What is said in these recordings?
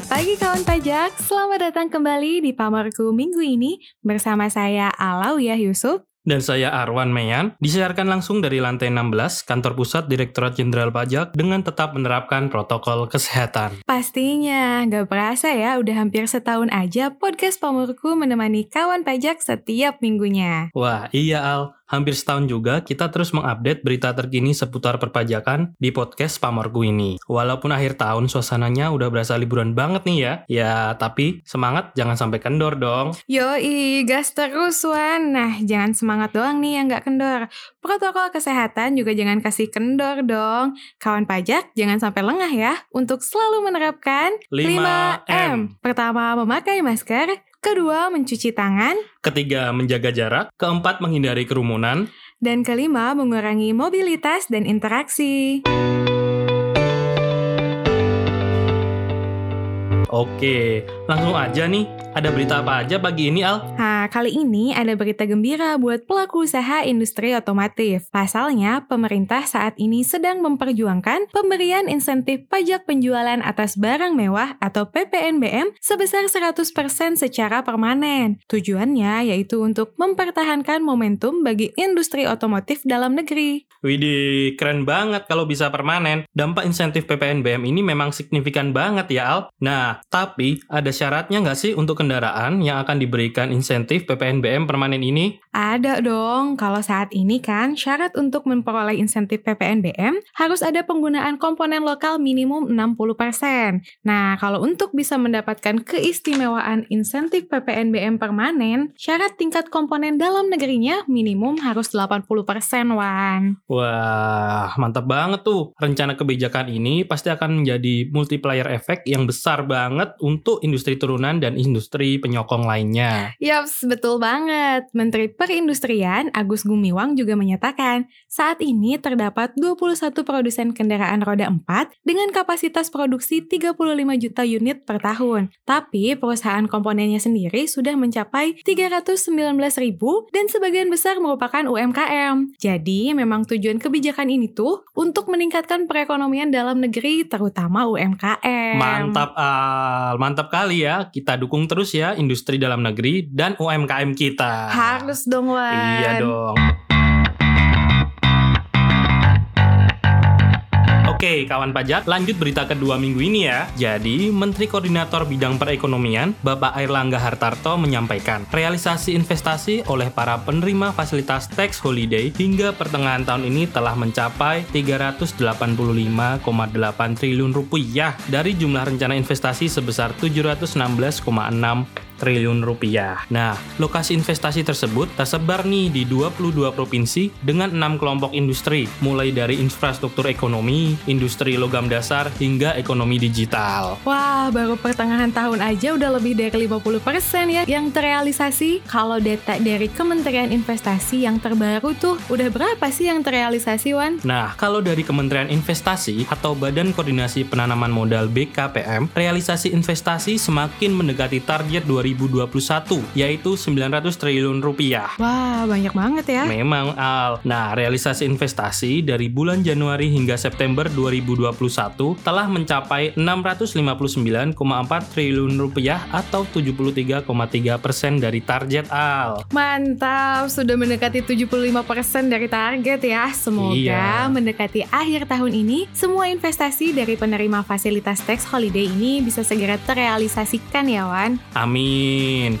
Selamat pagi kawan pajak, selamat datang kembali di Pamarku minggu ini bersama saya Alawiyah Yusuf Dan saya Arwan Meyan, disiarkan langsung dari lantai 16 kantor pusat Direktorat Jenderal Pajak dengan tetap menerapkan protokol kesehatan. Pastinya, gak berasa ya udah hampir setahun aja podcast Pamurku menemani kawan pajak setiap minggunya. Wah, iya Al. Hampir setahun juga kita terus mengupdate berita terkini seputar perpajakan di podcast Pamorku ini. Walaupun akhir tahun suasananya udah berasa liburan banget nih ya. Ya, tapi semangat jangan sampai kendor dong. Yoi, gas terus Wan. Nah, jangan semangat doang nih yang gak kendor. Protokol kesehatan juga jangan kasih kendor dong. Kawan pajak jangan sampai lengah ya untuk selalu menerapkan 5M. Pertama, memakai masker. Kedua, mencuci tangan. Ketiga, menjaga jarak. Keempat, menghindari kerumunan. Dan kelima, mengurangi mobilitas dan interaksi. Oke, langsung aja nih. Ada berita apa aja pagi ini, Al? Nah, kali ini ada berita gembira buat pelaku usaha industri otomotif. Pasalnya, pemerintah saat ini sedang memperjuangkan pemberian insentif pajak penjualan atas barang mewah atau PPNBM sebesar 100% secara permanen. Tujuannya yaitu untuk mempertahankan momentum bagi industri otomotif dalam negeri. Widih, keren banget kalau bisa permanen. Dampak insentif PPNBM ini memang signifikan banget ya, Al. Nah, tapi ada syaratnya nggak sih untuk kendaraan yang akan diberikan insentif PPNBM permanen ini? Ada dong, kalau saat ini kan syarat untuk memperoleh insentif PPNBM harus ada penggunaan komponen lokal minimum 60%. Nah, kalau untuk bisa mendapatkan keistimewaan insentif PPNBM permanen, syarat tingkat komponen dalam negerinya minimum harus 80% Wan. Wah, mantap banget tuh. Rencana kebijakan ini pasti akan menjadi multiplier efek yang besar banget untuk industri turunan dan industri penyokong lainnya. Yaps, betul banget. Menteri Perindustrian Agus Gumiwang juga menyatakan, saat ini terdapat 21 produsen kendaraan roda 4 dengan kapasitas produksi 35 juta unit per tahun. Tapi perusahaan komponennya sendiri sudah mencapai 319 ribu dan sebagian besar merupakan UMKM. Jadi memang tujuan kebijakan ini tuh untuk meningkatkan perekonomian dalam negeri terutama UMKM. Mantap, Al. Mantap kali ya. Kita dukung terus ya industri dalam negeri dan UMKM kita. Harus dong, Wan. Iya dong. Oke, kawan pajak, lanjut berita kedua minggu ini ya. Jadi, Menteri Koordinator Bidang Perekonomian, Bapak Airlangga Hartarto menyampaikan, realisasi investasi oleh para penerima fasilitas tax holiday hingga pertengahan tahun ini telah mencapai 385,8 triliun rupiah dari jumlah rencana investasi sebesar 716,6 triliun rupiah. Nah, lokasi investasi tersebut tersebar nih di 22 provinsi dengan 6 kelompok industri, mulai dari infrastruktur ekonomi, industri logam dasar, hingga ekonomi digital. Wah, baru pertengahan tahun aja udah lebih dari 50% ya yang terrealisasi. Kalau data dari Kementerian Investasi yang terbaru tuh, udah berapa sih yang terrealisasi, Wan? Nah, kalau dari Kementerian Investasi atau Badan Koordinasi Penanaman Modal BKPM, realisasi investasi semakin mendekati target 2021, yaitu 900 triliun rupiah. Wah, banyak banget ya. Memang Al. Nah, realisasi investasi dari bulan Januari hingga September 2021 telah mencapai 659,4 triliun rupiah atau 73,3 persen dari target Al. Mantap, sudah mendekati 75% dari target ya. Semoga Iya. mendekati akhir tahun ini, semua investasi dari penerima fasilitas tax holiday ini bisa segera terrealisasikan ya, Wan. Amin.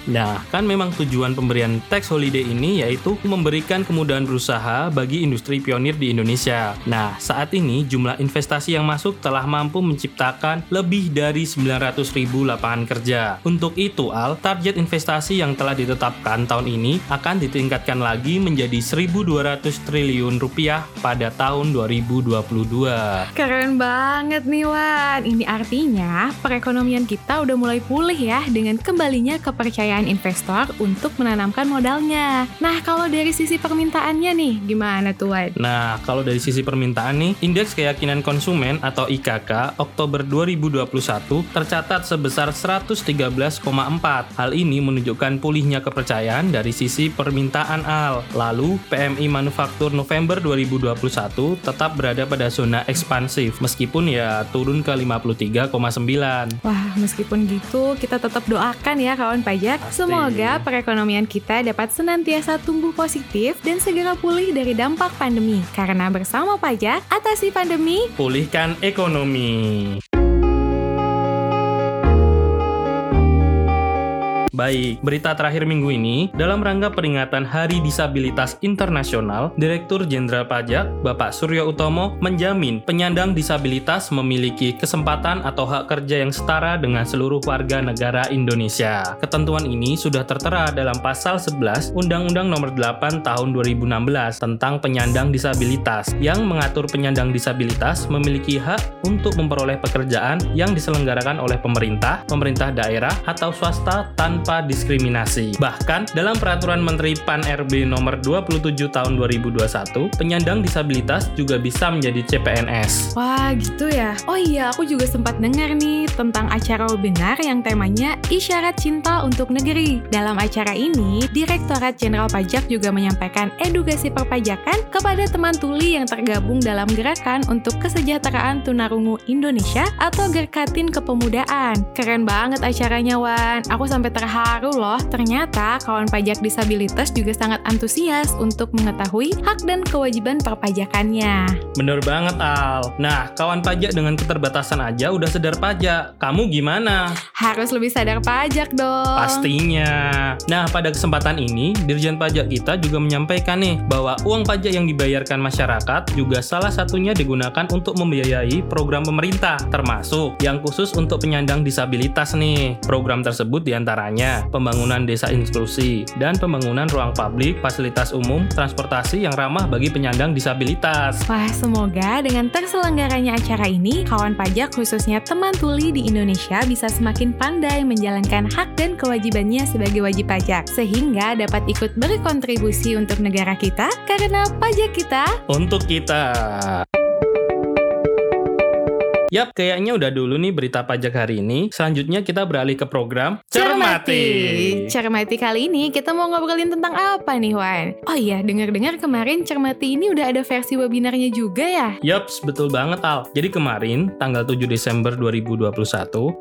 Nah, kan memang tujuan pemberian tax holiday ini yaitu memberikan kemudahan berusaha bagi industri pionir di Indonesia. Nah, saat ini jumlah investasi yang masuk telah mampu menciptakan lebih dari 900 ribu lapangan kerja. Untuk itu, Al, target investasi yang telah ditetapkan tahun ini akan ditingkatkan lagi menjadi 1.200 triliun rupiah pada tahun 2022. Keren banget nih Wan. Ini artinya perekonomian kita udah mulai pulih ya dengan kembalinya kepercayaan investor untuk menanamkan modalnya. Nah, kalau dari sisi permintaannya nih, gimana tuh, Wan? Nah, kalau dari sisi permintaan nih, Indeks Keyakinan Konsumen atau IKK Oktober 2021 tercatat sebesar 113,4. Hal ini menunjukkan pulihnya kepercayaan dari sisi permintaan AL. Lalu, PMI Manufaktur November 2021 tetap berada pada zona ekspansif, meskipun ya turun ke 53,9. Wah, meskipun gitu, kita tetap doakan ya kawan pajak. Pasti. Semoga perekonomian kita dapat senantiasa tumbuh positif dan segera pulih dari dampak pandemi. Karena bersama pajak, atasi pandemi, Pulihkan ekonomi. Baik, berita terakhir minggu ini, dalam rangka peringatan Hari Disabilitas Internasional, Direktur Jenderal Pajak, Bapak Suryo Utomo, menjamin penyandang disabilitas memiliki kesempatan atau hak kerja yang setara dengan seluruh warga negara Indonesia. Ketentuan ini sudah tertera dalam pasal 11 Undang-Undang Nomor 8 Tahun 2016 tentang penyandang disabilitas yang mengatur penyandang disabilitas memiliki hak untuk memperoleh pekerjaan yang diselenggarakan oleh pemerintah, pemerintah daerah, atau swasta tanpa diskriminasi. Bahkan, dalam Peraturan Menteri PAN RB Nomor 27 Tahun 2021, penyandang disabilitas juga bisa menjadi CPNS. Wah gitu ya. Oh iya, aku juga sempat dengar nih tentang acara webinar yang temanya Isyarat Cinta untuk Negeri. Dalam acara ini, Direktorat Jenderal Pajak juga menyampaikan edukasi perpajakan kepada teman tuli yang tergabung dalam gerakan untuk kesejahteraan tunarungu Indonesia atau Gerkatin Kepemudaan. Keren banget acaranya, Wan. Aku sampai terharu loh. Ternyata kawan pajak disabilitas juga sangat antusias untuk mengetahui hak dan kewajiban perpajakannya. Bener banget, Al. Nah, kawan pajak dengan keterbatasan aja udah sadar pajak. Kamu gimana? Harus lebih sadar pajak dong. Pastinya. Nah, pada kesempatan ini, Dirjen Pajak kita juga menyampaikan nih bahwa uang pajak yang dibayarkan masyarakat juga salah satunya digunakan untuk membiayai program pemerintah, termasuk yang khusus untuk penyandang disabilitas nih. Program tersebut di antaranya pembangunan desa inklusi dan pembangunan ruang publik, fasilitas umum, transportasi yang ramah bagi penyandang disabilitas. Wah, semoga dengan terselenggaranya acara ini, kawan pajak khususnya teman tuli di Indonesia bisa semakin pandai menjalankan hak dan kewajibannya sebagai wajib pajak, sehingga dapat ikut berkontribusi untuk negara kita, karena pajak kita Untuk kita. Yap, kayaknya udah dulu nih berita pajak hari ini. Selanjutnya kita beralih ke program Cermati. Cermati kali ini kita mau ngobrolin tentang apa nih, Wan? Oh iya, dengar-dengar kemarin Cermati ini udah ada versi webinarnya juga ya? Yaps, betul banget Al. Jadi kemarin, tanggal 7 Desember 2021,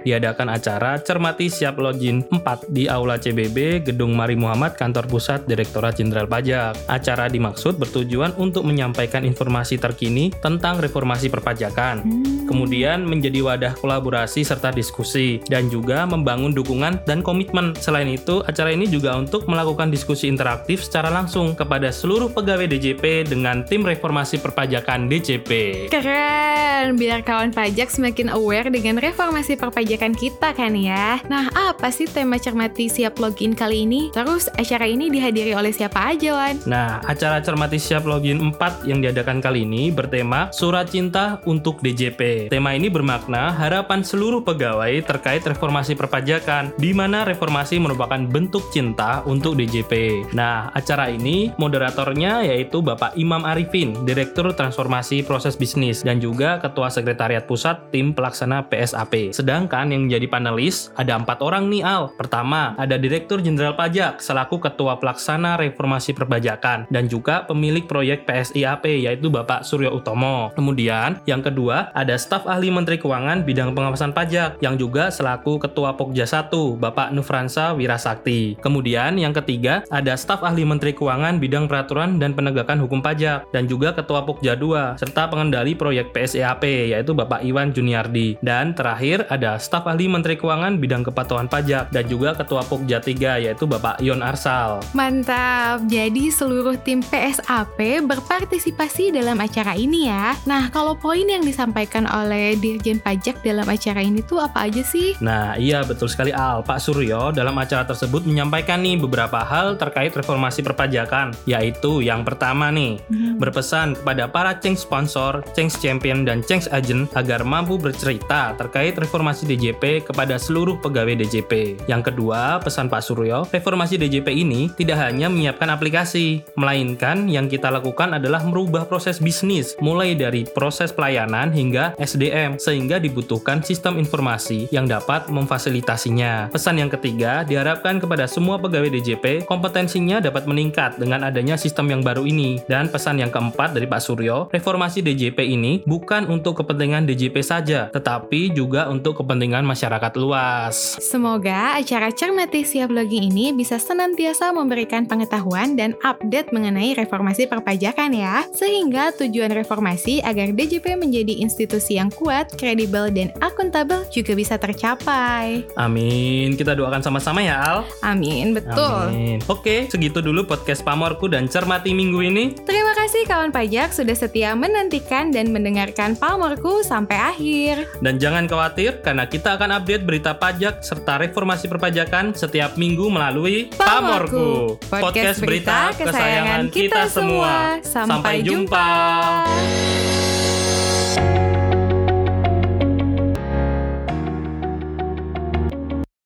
diadakan acara Cermati Siap Login 4 di Aula CBB, Gedung Mari Muhammad, Kantor Pusat Direktorat Jenderal Pajak. Acara dimaksud bertujuan untuk menyampaikan informasi terkini tentang reformasi perpajakan. Hmm. Kemudian menjadi wadah kolaborasi serta diskusi, dan juga membangun dukungan dan komitmen. Selain itu, acara ini juga untuk melakukan diskusi interaktif secara langsung kepada seluruh pegawai DJP dengan tim reformasi perpajakan DJP. Keren, biar kawan pajak semakin aware dengan reformasi perpajakan kita kan ya. Nah, apa sih tema cermati siap login kali ini? Terus acara ini dihadiri oleh siapa aja, Wan? Nah, acara Cermati Siap Login 4 yang diadakan kali ini bertema Surat Cinta untuk DJP. Tema ini bermakna harapan seluruh pegawai terkait reformasi perpajakan, di mana reformasi merupakan bentuk cinta untuk DJP. Nah, acara ini moderatornya yaitu Bapak Imam Arifin, Direktur Transformasi Proses Bisnis, dan juga Ketua Sekretariat Pusat Tim Pelaksana PSAP. Sedangkan yang menjadi panelis ada empat orang nih Al. Pertama, ada Direktur Jenderal Pajak selaku Ketua Pelaksana Reformasi Perpajakan dan juga pemilik proyek PSIAP yaitu Bapak Suryo Utomo. Kemudian yang kedua ada staf ahli Menteri Keuangan bidang pengawasan pajak yang juga selaku Ketua Pokja 1 Bapak Nufransa Wirasakti. Kemudian yang ketiga ada staf ahli Menteri Keuangan bidang peraturan dan penegakan hukum pajak dan juga Ketua Pokja 2 serta pengendali proyek PSIAP yaitu Bapak Iwan Juniardi. Dan terakhir ada staf ahli Menteri Keuangan bidang kepatuhan pajak dan juga Ketua Pokja 3 yaitu Bapak Ion Arsal. Mantap, jadi seluruh tim PSAP berpartisipasi dalam acara ini ya. Nah, kalau poin yang disampaikan oleh oleh Dirjen Pajak dalam acara ini tuh apa aja sih? Nah, iya betul sekali Al. Pak Suryo dalam acara tersebut menyampaikan nih beberapa hal terkait reformasi perpajakan, yaitu yang pertama nih, hmm. berpesan kepada para change sponsor, change champion, dan change agent agar mampu bercerita terkait reformasi DJP kepada seluruh pegawai DJP. Yang kedua, pesan Pak Suryo, reformasi DJP ini tidak hanya menyiapkan aplikasi, melainkan yang kita lakukan adalah merubah proses bisnis, mulai dari proses pelayanan hingga SDM, sehingga dibutuhkan sistem informasi yang dapat memfasilitasinya. Pesan yang ketiga, diharapkan kepada semua pegawai DJP, kompetensinya dapat meningkat dengan adanya sistem yang baru ini. Dan pesan yang keempat dari Pak Suryo, reformasi DJP ini bukan untuk kepentingan DJP saja, tetapi juga untuk kepentingan masyarakat luas. Semoga acara Cermati Siap Logi ini bisa senantiasa memberikan pengetahuan dan update mengenai reformasi perpajakan ya, sehingga tujuan reformasi agar DJP menjadi institusi yang kuat, kredibel, dan akuntabel juga bisa tercapai. Amin. Kita doakan sama-sama ya, Al. Amin, betul. Amin. Oke, segitu dulu podcast Pamorku dan Cermati minggu ini. Terima kasih kawan pajak sudah setia menantikan dan mendengarkan Pamorku sampai akhir. Dan jangan khawatir karena kita akan update berita pajak serta reformasi perpajakan setiap minggu melalui Pamorku, podcast berita kesayangan kita semua. Sampai jumpa.